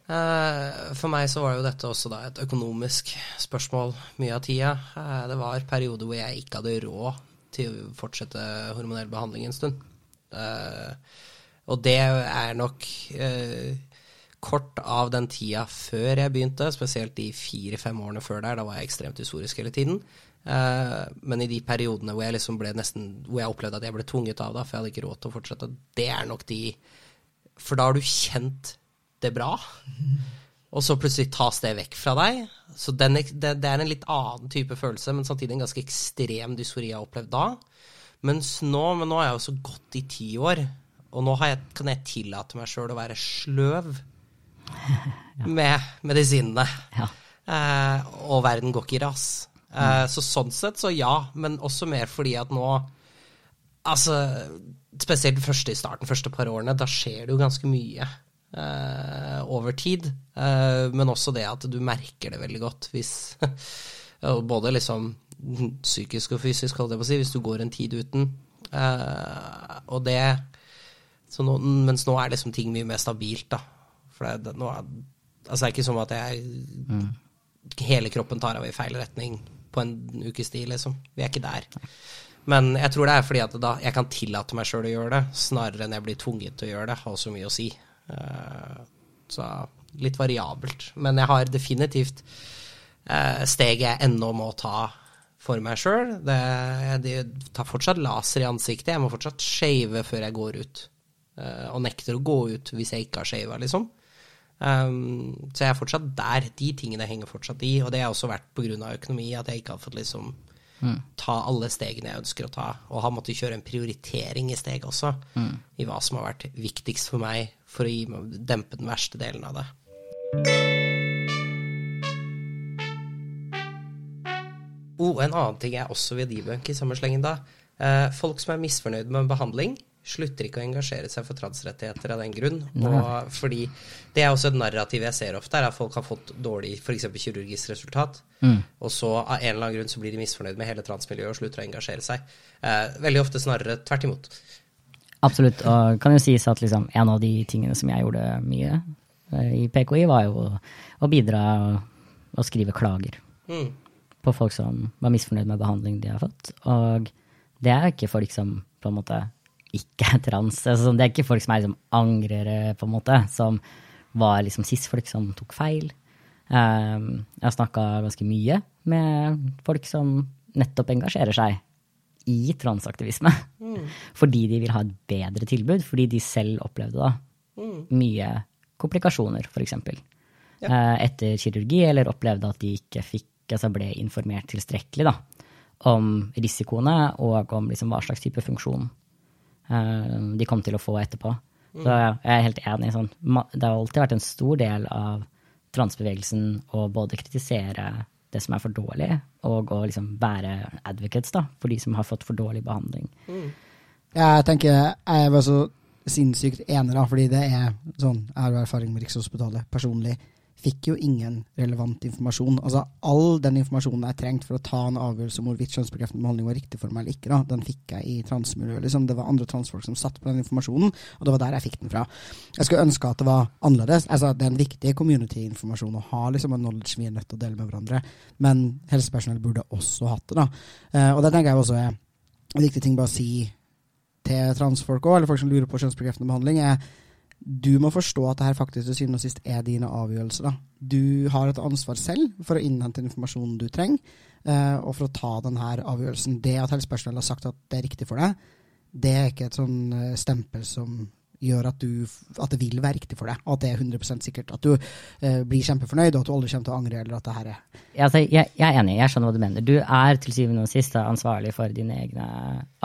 Eh, For meg så var jo dette også da et økonomisk spørsmål mye av tida. Eh, Det var perioder hvor jeg ikke hadde råd til å fortsette hormonell behandling en stund. Eh, Og det er nok eh, kort av den tida før jeg begynte, spesielt de fire-fem årene før der. Da var jeg ekstremt historisk hele tiden. Eh, Men i de periodene hvor jeg liksom ble nesten Hvor jeg opplevde at jeg ble tvunget av, da, for jeg hadde ikke råd til å fortsette, det er nok de For da har du kjent det bra, og så plutselig tas det vekk fra deg. Så den, det, det er en litt annen type følelse, men samtidig en ganske ekstrem dysfori jeg har opplevd da. Mens nå, men nå har jeg jo så godt i ti år, og nå har jeg, kan jeg tillate meg sjøl å være sløv med medisinene. Ja. Eh, og verden går ikke i ras. Eh, Så sånn sett, så ja, men også mer fordi at nå Altså, spesielt første i starten, første par årene, da skjer det jo ganske mye Uh, over tid. Uh, men også det at du merker det veldig godt hvis Både liksom psykisk og fysisk, holdt jeg på å si, hvis du går en tid uten. Uh, og det så nå, Mens nå er liksom ting mye mer stabilt, da. For det, det, nå er, altså det er ikke som at jeg hele kroppen tar av i feil retning på en ukes tid, liksom. Vi er ikke der. Men jeg tror det er fordi at da jeg kan tillate meg sjøl å gjøre det, snarere enn jeg blir tvunget til å gjøre det, har så mye å si. Eh, Så litt variabelt. Men jeg har definitivt eh, steg jeg ennå må ta for meg sjøl. De tar fortsatt laser i ansiktet. Jeg må fortsatt shave før jeg går ut. Eh, Og nekter å gå ut hvis jeg ikke har shava, liksom. Um, så jeg er fortsatt der. De tingene henger fortsatt i. Og det har også vært pga. økonomi, at jeg ikke har fått liksom ta alle stegene jeg ønsker å ta. Og har måttet kjøre en prioritering i steg også, i hva som har vært viktigst for meg for å gi dempe den verste delen av det. Oh, en annen ting jeg også vil debunke i samme slengen da. Eh, folk som er misfornøyd med behandling, slutter ikke å engasjere seg for transrettigheter av den grunn. Og fordi Det er også et narrativ jeg ser ofte, er at folk har fått dårlig f.eks. kirurgisk resultat, og så av en eller annen grunn så blir de misfornøyd med hele transmiljøet og slutter å engasjere seg. Eh, veldig ofte snarere tvert imot. Absolutt. Og kan jo sies at liksom, en av de tingene som jeg gjorde mye eh, i PKI, var jo å, å bidra og skrive klager Mm. på folk som var misfornøyd med behandling de har fått. Og det er ikke folk som på en måte ikke er trans. Altså, det er ikke folk som er liksom angrere, på en måte, som var liksom cis-folk som tok feil. Um, jeg har snakka ganske mye med folk som nettopp engasjerer seg i transaktivisme. Fordi de vil ha et bedre tilbud, fordi de selv opplevde da mye komplikasjoner, f.eks. Eh, etter kirurgi, eller opplevde at de ikke fikk, altså ble informert tilstrekkelig da, om risikoene og om liksom hva slags type funksjon de kom til å få etterpå. Så jeg er helt enig. Sånn, det har alltid vært en stor del av transbevegelsen å både kritisere det som er for dårlig, og å liksom være advocates da, for de som har fått for dårlig behandling. Jeg tenker jeg var så sinnssykt enig, da, fordi det er sånn Jeg har erfaring med Rikshospitalet personlig. Fikk jo ingen relevant informasjon. Altså All den informasjonen jeg trengte for å ta en avgjørelse om hvorvidt kjønnsbekreftende behandling var riktig for meg eller ikke, da, den fikk jeg i transmiljøet. Liksom. Det var andre transfolk som satt på den informasjonen, og det var der jeg fikk den fra. Jeg skulle ønske at det var annerledes. Altså, det er en viktig community-informasjon å ha, liksom, en knowledge vi er nødt til å dele med hverandre, men helsepersonell burde også hatt det. da. Eh, og det tenker jeg også er en viktig ting bare å si til transfolk òg, eller folk som lurer på kjønnsbekreftende behandling, er du må forstå at det her faktisk til syvende og sist er dine avgjørelser. da. Du har et ansvar selv for å innhente informasjonen du trenger, uh, og for å ta denne avgjørelsen. Det at helsepersonell har sagt at det er riktig for deg, det er ikke et sånn eh, stempel som gjør at, du, at det vil være riktig for deg, og at det er 100% sikkert. At du uh, blir kjempefornøyd, og at du aldri kommer til å angre, eller at det her er altså, jeg, jeg er enig, jeg skjønner hva du mener. Du er til syvende og sist ansvarlig for dine egne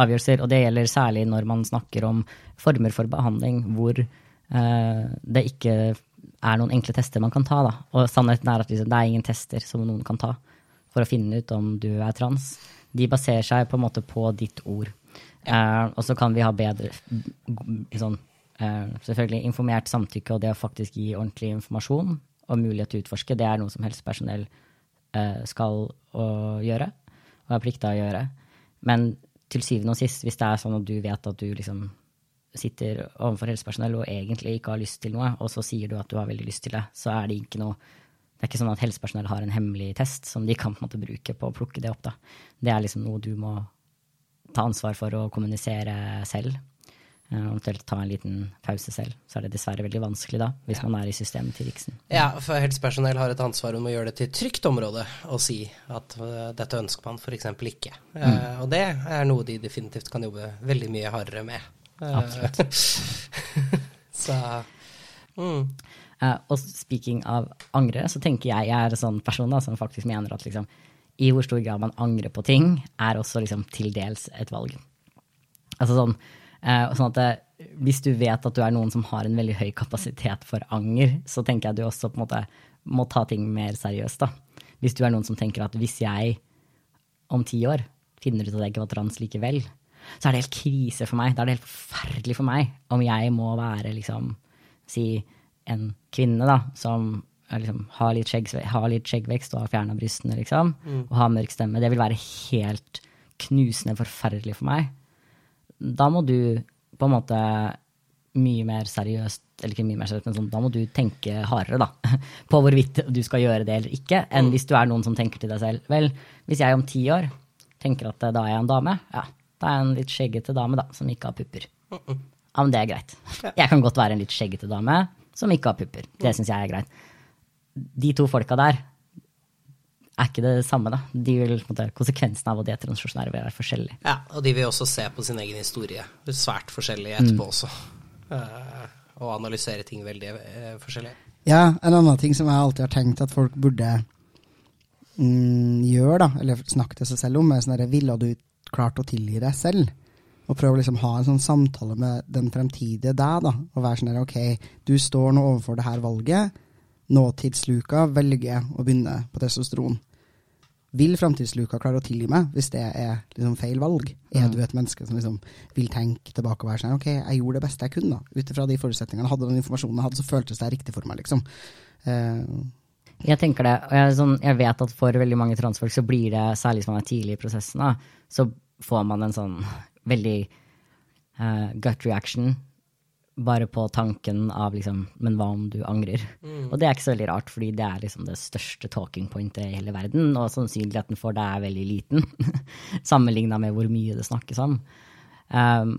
avgjørelser, og det gjelder særlig når man snakker om former for behandling hvor det ikke er noen enkle tester man kan ta. Da. Og sannheten er at liksom, det er ingen tester som noen kan ta for å finne ut om du er trans. De baserer seg på en måte på ditt ord. Eh, og så kan vi ha bedre sånn, uh, Selvfølgelig informert samtykke og det å faktisk gi ordentlig informasjon og mulighet til å utforske, det er noe som helsepersonell uh, skal gjøre og er plikta å gjøre. Men til syvende og sist, hvis det er sånn at du vet at du liksom sitter overfor helsepersonell og egentlig ikke har lyst til noe, og så sier du at du har veldig lyst til det, så er det ikke noe det er ikke sånn at helsepersonell har en hemmelig test som de kan på en måte bruke på å plukke det opp. Da. Det er liksom noe du må ta ansvar for å kommunisere selv. Eh, eventuelt ta en liten pause selv. Så er det dessverre veldig vanskelig da, hvis ja. man er i systemet til Riksen. Ja, for helsepersonell har et ansvar om å gjøre det til trygt område og si at uh, dette ønsker man f.eks. ikke. Mm. Og det er noe de definitivt kan jobbe veldig mye hardere med. Uh, Absolutt. så mm. og speaking av angre, så tenker jeg jeg er en sånn person da, som faktisk mener at liksom i hvor stor grad man angrer på ting, er også liksom til dels et valg. Altså sånn, uh, sånn at det, eh, Hvis du vet at du er noen som har en veldig høy kapasitet for anger, så tenker jeg at du også på en måte må ta ting mer seriøst. da. Hvis du er noen som tenker at hvis jeg om ti år finner ut at jeg ikke var trans likevel, så er det helt krise for meg. Da er det helt forferdelig for meg om jeg må være liksom, si en kvinne da, som liksom, har, litt skjegg, har litt skjeggvekst og har fjerna brystene, liksom, mm. og har mørk stemme, det vil være helt knusende forferdelig for meg. Da må du på en måte mye mer seriøst, eller ikke mye mer seriøst, men sånn, da må du tenke hardere, da, på hvorvidt du skal gjøre det eller ikke, enn mm. hvis du er noen som tenker til deg selv. Vel, hvis jeg om ti år tenker at da er jeg en dame, ja, da er jeg en litt skjeggete dame, da, som ikke har pupper. Ja, men det er greit. Jeg kan godt være en litt skjeggete dame som ikke har pupper. Det syns jeg er greit de to folka der er ikke det samme, da. De vil, måte, konsekvensen av å de er transjusjonære vil være forskjellig. Ja, og de vil også se på sin egen historie svært forskjellig etterpå mm. også. Uh, og analysere ting veldig uh, forskjellig. Ja, en annen ting som jeg alltid har tenkt at folk burde mm, gjøre, da, eller snakke til seg selv om, er sånn herre Ville du klart å tilgi deg selv? Og prøve å liksom ha en sånn samtale med den fremtidige deg, da. Og være sånn der, ok, du står nå overfor det her valget nåtidsluka velger å begynne på testosteron. Vil framtidsluka klare å tilgi meg hvis det er liksom feil valg? Er du et menneske som liksom vil tenke tilbake og være sånn Ok, jeg gjorde det beste jeg kunne, da. Ut ifra de forutsetningene hadde, den informasjonen jeg hadde, så føltes det riktig for meg, liksom. Uh, jeg tenker det, og jeg, sånn, jeg, vet at for veldig mange transfolk så blir det, særlig hvis man er tidlig i prosessen, da, så får man en sånn veldig uh, gut reaction bare på tanken av liksom Men hva om du angrer? Mm. Og det er ikke så veldig rart, fordi det er liksom det største talking pointet i hele verden, og sannsynligheten for det er veldig liten, sammenligna med hvor mye det snakkes om. Um,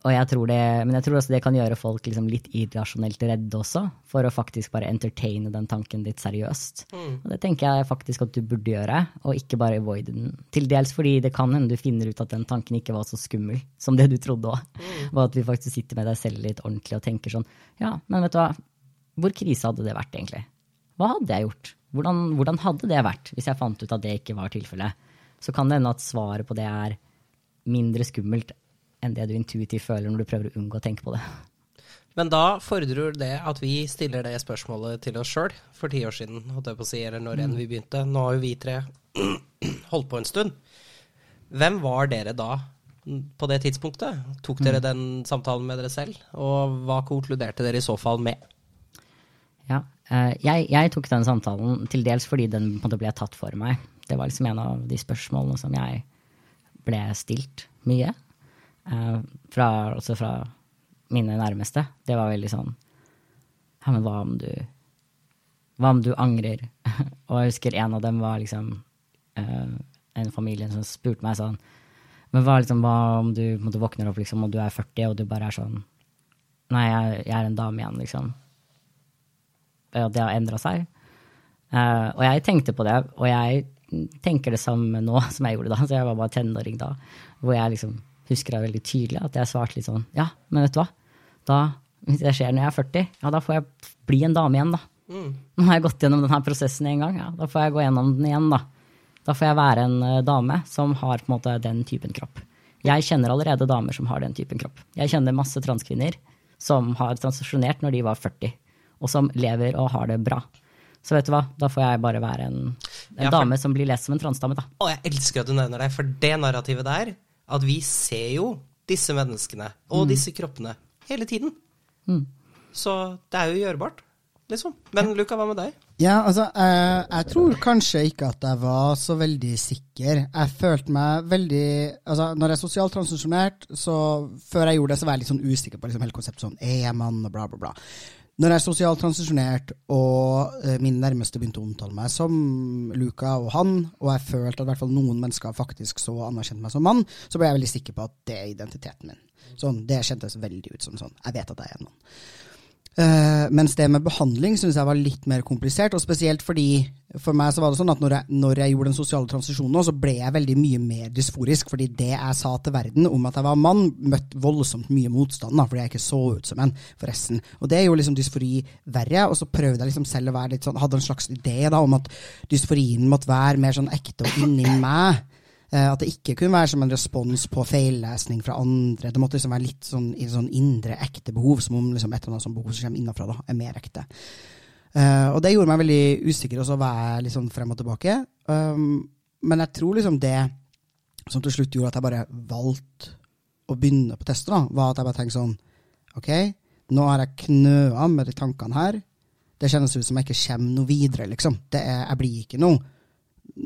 og jeg tror det, men jeg tror også det kan gjøre folk liksom litt irrasjonelt redde også, for å faktisk bare entertaine den tanken litt seriøst. Mm. Og det tenker jeg faktisk at du burde gjøre, og ikke bare avoide den. Til dels fordi det kan hende du finner ut at den tanken ikke var så skummel som det du trodde òg. Mm. Og at du faktisk sitter med deg selv litt ordentlig og tenker sånn Ja, men vet du hva, hvor krise hadde det vært, egentlig? Hva hadde jeg gjort? Hvordan, hvordan hadde det vært hvis jeg fant ut at det ikke var tilfellet? Så kan det hende at svaret på det er mindre skummelt enn det du intuitivt føler når du prøver å unngå å tenke på det. Men da fordrer det at vi stiller det spørsmålet til oss sjøl for ti år siden, holdt jeg på å si, eller når enn vi begynte. Nå har jo vi tre holdt på en stund. Hvem var dere da på det tidspunktet? Tok dere mm. den samtalen med dere selv, og hva konkluderte dere i så fall med? Ja, eh, jeg, jeg tok den samtalen til dels fordi den ble tatt for meg. Det var liksom en av de spørsmålene som jeg ble stilt mye. Uh, fra, også fra mine nærmeste. Det var veldig sånn Ja, men hva om du Hva om du angrer? og jeg husker en av dem var liksom uh, en familie som spurte meg sånn Men hva, liksom, hva om du måtte våkner opp liksom, og du er 40, og du bare er sånn Nei, jeg, jeg er en dame igjen, liksom. Og det har endra seg. Uh, og jeg tenkte på det, og jeg tenker det samme nå som jeg gjorde da. Så jeg var bare tenåring da. Hvor jeg liksom husker jeg veldig tydelig at jeg svarte litt sånn Ja, men vet du hva? da, hvis det skjer når jeg er 40, ja, da får jeg bli en dame igjen, da. Nå har jeg gått gjennom denne prosessen en gang, ja, da får jeg gå gjennom den igjen, da. Da får jeg være en eh, dame som har på en måte den typen kropp. Jeg kjenner allerede damer som har den typen kropp. Jeg kjenner masse transkvinner som har transisjonert når de var 40, og som lever og har det bra. Så vet du hva, da får jeg bare være en, en Ja, for- dame som blir lest som en transdame, da. Å, jeg elsker at du nevner deg, for det narrativet der, at vi ser jo disse menneskene og disse kroppene hele tiden. Så det er jo gjørbart, liksom. Men Luca, hva med deg? Ja, altså, eh, jeg tror kanskje ikke at jeg var så veldig sikker. Jeg følte meg veldig Altså, når jeg er sosialt transisjonert, så før jeg gjorde det, så var jeg litt sånn usikker på liksom hele konseptet sånn er jeg mann og bla, bla, bla. Når jeg er sosialt transisjonert, og eh, min nærmeste begynte å omtale meg som Luca og han, og jeg følte at noen mennesker faktisk så anerkjente meg som mann, så ble jeg veldig sikker på at det er identiteten min. Sånn, Det kjentes veldig ut som sånn. Jeg vet at jeg er en mann. Eh, mens det med behandling syns jeg var litt mer komplisert, og spesielt fordi for meg så var det sånn at når jeg, når jeg gjorde den sosiale transisjonen, nå, så ble jeg veldig mye mer dysforisk, fordi det jeg sa til verden om at jeg var mann, møtte voldsomt mye motstand, da, fordi jeg ikke så ut som en, forresten. Og det gjorde liksom dysfori verre, og så prøvde jeg liksom selv å være litt sånn, hadde en slags idé da om at dysforien måtte være mer sånn ekte og inni meg. Eh, At det ikke kunne være som en respons på feillesning fra andre. Det måtte liksom være litt sånn, sånn indre, ekte behov, som om liksom et eller annet sånt behov som kommer innenfra, da, er mer ekte. Uh, og det gjorde meg veldig usikker, og så var jeg sånn frem og tilbake. Um, men jeg tror liksom det som til slutt gjorde at jeg bare valgte å begynne på tester, da, var at jeg bare tenkte sånn Ok, nå har jeg knøa med de tankene her. Det kjennes ut som jeg ikke kommer noe videre, liksom. Er, jeg blir ikke noe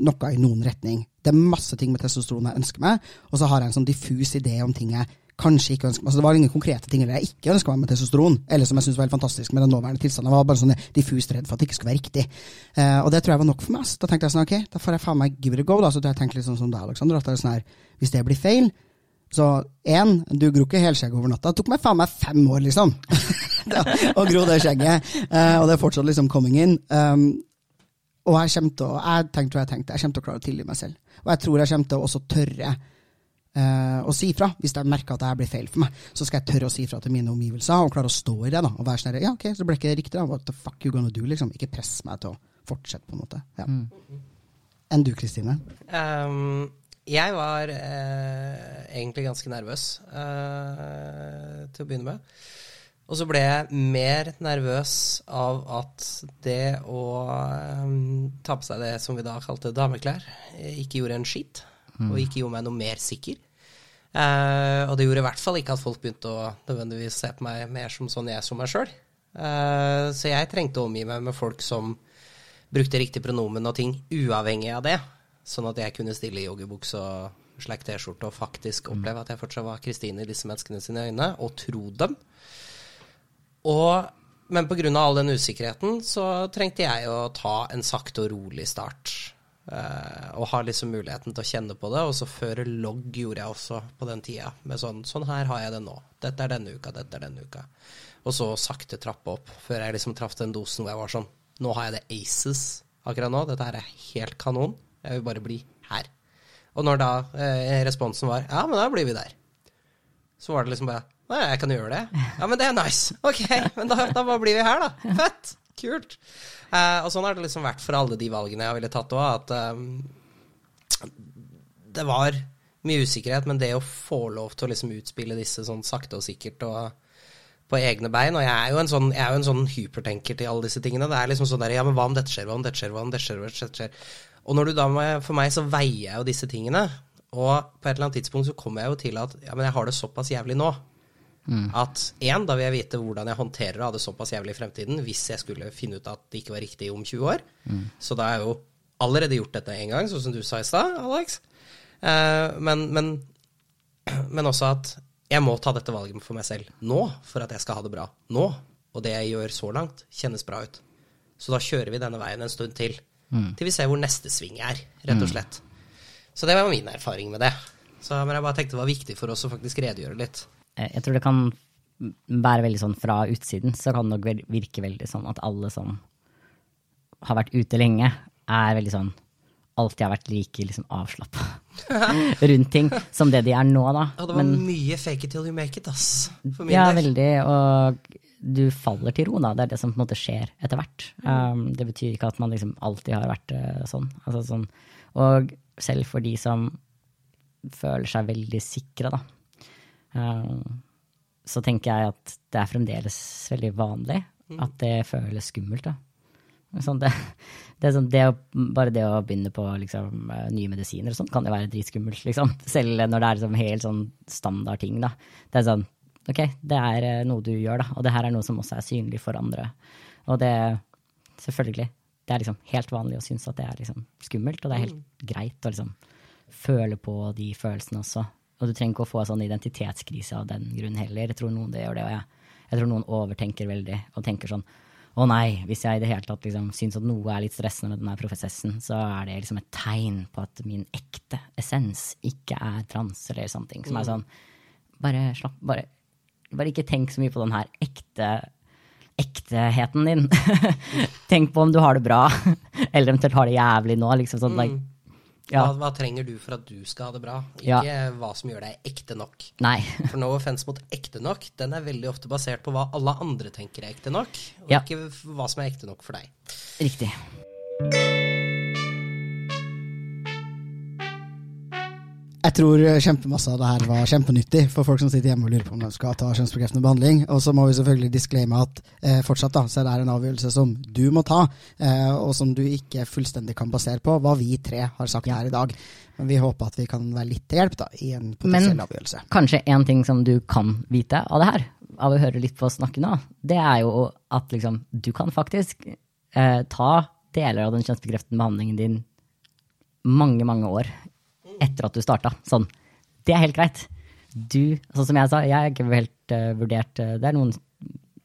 noe i noen retning. Det er masse ting med testosteron jeg ønsker meg, og så har jeg en sånn diffus idé om ting jeg kanskje ikke ønsker meg. Altså, det var ingen konkrete ting jeg ikke ønska meg med testosteron, eller som jeg syntes var helt fantastisk med den nåværende tilstanden. Jeg var bare sånn diffust redd for at det ikke skulle være riktig. Eh, og det tror jeg var nok for meg. Så da tenkte jeg sånn, ok, da får jeg faen meg give it a go. da, Så jeg tenkte litt sånn som deg, Alexander, at det er sånn her, hvis det blir feil, så én, du gror ikke helskjegg over natta. Det tok meg faen meg fem år, liksom, å gro det skjegget. Eh, og det er fortsatt liksom coming in. Um, og jeg kommer til å jeg tenkte hva jeg tenkte, jeg kommer til å klare å tilgi meg selv. Og jeg tror jeg kommer til å også tørre uh, å si fra. Hvis jeg merker at det blir feil for meg, så skal jeg tørre å si fra til mine omgivelser og klare å stå i det. da, Og være sånn ja ok, så ble ikke det riktig, da. What the fuck you gonna do? liksom. Ikke press meg til å fortsette, på en måte. Ja. Enn du, Kristine? Um, jeg var uh, egentlig ganske nervøs uh, til å begynne med. Og så ble jeg mer nervøs av at det å um, ta på seg det som vi da kalte dameklær, eh, ikke gjorde en skit. Og ikke gjorde meg noe mer sikker. Uh, og det gjorde i hvert fall ikke at folk begynte å nødvendigvis se på meg mer som sånn jeg som meg sjøl. så jeg trengte å omgi meg med folk som brukte riktig pronomen og ting uavhengig av det. Sånn at jeg kunne stille i joggebukse og slack T-skjorte og faktisk oppleve at jeg fortsatt var Kristine i disse menneskene sine øyne, og tro dem. Og, men pga. all den usikkerheten så trengte jeg å ta en sakte og rolig start. Uh, og ha liksom muligheten til å kjenne på det. Og så føre logg gjorde jeg også på den tida. Med sånn Sånn her har jeg det nå. Dette er denne uka, dette er denne uka. Og så sakte trappe opp, før jeg liksom traff den dosen hvor jeg var sånn Nå har jeg det aces akkurat nå. Dette her er helt kanon. Jeg vil bare bli her. Og når da eh, responsen var Ja, men da blir vi der. Så var det liksom bare Nei, jeg kan gjøre det. Ja, men det er nice. Ok, men da, da bare blir vi her, da. Fett. Kult. Eh, og sånn har det liksom vært for alle de valgene jeg ville tatt òg, at eh, det var mye usikkerhet, men det å få lov til å liksom utspille disse sånn sakte og sikkert og på egne bein. Og jeg er jo en sånn, jeg er jo en sånn hypertenker til alle disse tingene. Det er liksom sånn der, ja, men hva om dette skjer, hva om dette skjer, hva om dette skjer, hva om dette skjer. Og når du da, for meg så veier jeg jo disse tingene, og på et eller annet tidspunkt så kommer jeg jo til at ja, men jeg har det såpass jævlig nå. At én, da vil jeg vite hvordan jeg håndterer å ha det såpass jævlig i fremtiden hvis jeg skulle finne ut at det ikke var riktig om 20 år. Så da har jeg jo allerede gjort dette en gang, sånn som du sa i stad, Alex. Eh, men, men, men også at jeg må ta dette valget for meg selv nå for at jeg skal ha det bra nå. Og det jeg gjør så langt, kjennes bra ut. Så da kjører vi denne veien en stund til. Til vi ser hvor neste sving er, rett og slett. Så det var min erfaring med det. Så, men jeg bare tenkte det var viktig for oss å faktisk redegjøre litt. Eh, Jeg tror det kan være veldig sånn fra utsiden, så kan det nok virke veldig sånn at alle som har vært ute lenge, er veldig sånn alltid har vært like liksom, avslappa rundt ting som det de er nå, da. Ja, det var mye fake it till you make it, ass. For min Ja, del. veldig. Og du faller til ro, da. Det er det som på en måte skjer etter hvert. Um, det betyr ikke at man liksom alltid har vært uh, sånn. Altså, sånn. Og selv for de som føler seg veldig sikre, da, så tenker jeg at det er fremdeles veldig vanlig at det føles skummelt. da. Sånn, det, det er sånn, det å, bare det å begynne på liksom, eh, nye medisiner og sånt kan jo være dritskummelt, liksom. Selv når det er liksom helt sånn standard ting, da. Det er sånn, ok, det er eh, noe du gjør, da, og det her er noe som også er synlig for andre. Og det, selvfølgelig, det er liksom helt vanlig å synes at det er liksom skummelt, og det er helt greit å liksom føle på de følelsene også. Og du trenger ikke å få en sånn identitetskrise av den grunn heller. Jeg tror noen det gjør det, og jeg, jeg tror noen overtenker veldig og tenker sånn å nei, hvis jeg i det hele tatt liksom syns at noe er litt stressende med denne prosessen, så er det liksom et tegn på at min ekte essens ikke er trans, eller sånne ting. Som er sånn Bare slapp Bare, bare ikke tenk så mye på den her ekte ekteheten din. tenk på om du har det bra, eller eventuelt har det jævlig nå. liksom sånn, like, ja, Hva, hva trenger du for at du skal ha det bra? Ja. Ikke hva som gjør deg ekte nok. Nei. For no offense mot ekte nok, den er veldig ofte basert på hva alle andre tenker er ekte nok, og Ja. ikke hva som er ekte nok for deg. Riktig. Jeg tror kjempemasse av det her var kjempenyttig for folk som sitter hjemme og lurer på om de skal ta kjønnsbekreftende behandling. Og så må vi selvfølgelig disclaime at eh, fortsatt da, så det er en avgjørelse som du må ta, eh, og som du ikke fullstendig kan basere på hva vi tre har sagt her i dag. Men vi håper at vi kan være litt til hjelp da, i en potensiell Men- avgjørelse. Kanskje en ting som du kan vite av det her, av å høre litt på oss snakke nå, det er jo at liksom, du kan faktisk eh, ta deler av den kjønnsbekreftende behandlingen din mange, mange år etter at du starta. Sånn. Det er helt greit. Du, sånn som jeg sa, jeg har ikke helt uh, vurdert uh, Det er noen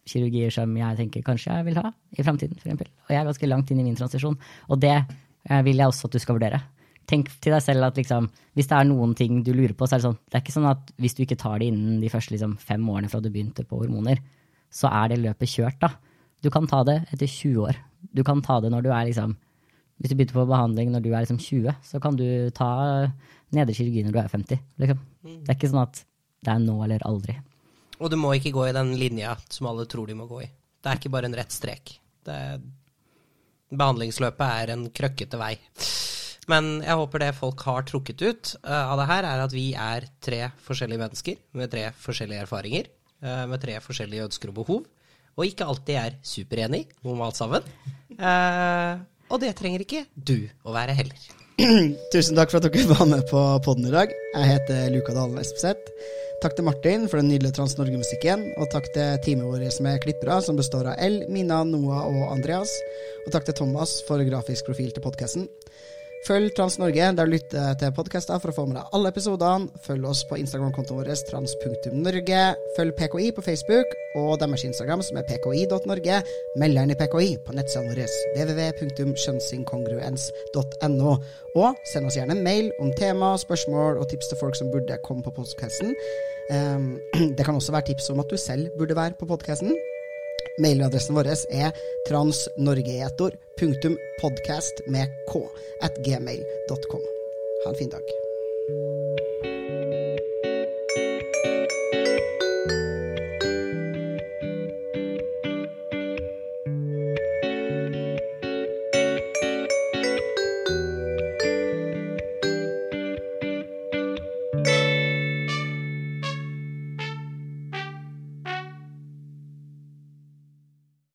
kirurgier som jeg tenker kanskje jeg vil ha i framtiden, f.eks. Og jeg er ganske langt inn i min transisjon. Og det uh, vil jeg også at du skal vurdere. Tenk til deg selv at liksom, hvis det er noen ting du lurer på, så er det sånn Det er ikke sånn at hvis du ikke tar det innen de første liksom, fem årene fra du begynte på hormoner, så er det løpet kjørt, da. Du kan ta det etter 20 år. Du kan ta det når du er liksom Hvis du begynte på behandling når du er liksom 20, så kan du ta nedre kirurgi når du er 50. Liksom. Det er ikke sånn at det er nå eller aldri. Og du må ikke gå i den linja som alle tror de må gå i. Det er ikke bare en rett strek. Det er, behandlingsløpet er en krøkkete vei. Men jeg håper det folk har trukket ut eh, av det her, er at vi er tre forskjellige mennesker med tre forskjellige erfaringer, eh, med tre forskjellige ønsker og behov, og ikke alltid er superenig om alt sammen. Og det trenger ikke du å være heller. Tusen takk for at dere var med på podden i dag. Jeg heter Luka Dalen Espeseth. Takk til Martin for den nydelige Trans Norge-musikken, og takk til teamet vårt med klippere, som består av L, Mina, Noah og Andreas. Og takk til Thomas for grafisk profil til podkasten. Følg Trans Norge der du lytter til podkaster for å få med deg alle episodene. Følg oss på Instagram-kontoen vår trans.norge. Følg PKI på Facebook og deres Instagram, som er pki.norge. Meld deg inn i PKI på nettsidene våre www.kjønnsinkongruens.no. Og send oss gjerne en mail om tema, spørsmål og tips til folk som burde komme på podkasten. det kan også være tips om at du selv burde være på podkasten. Mailadressen vår er transnorgeetor.podcast med k at gmail.com. Ha en fin dag.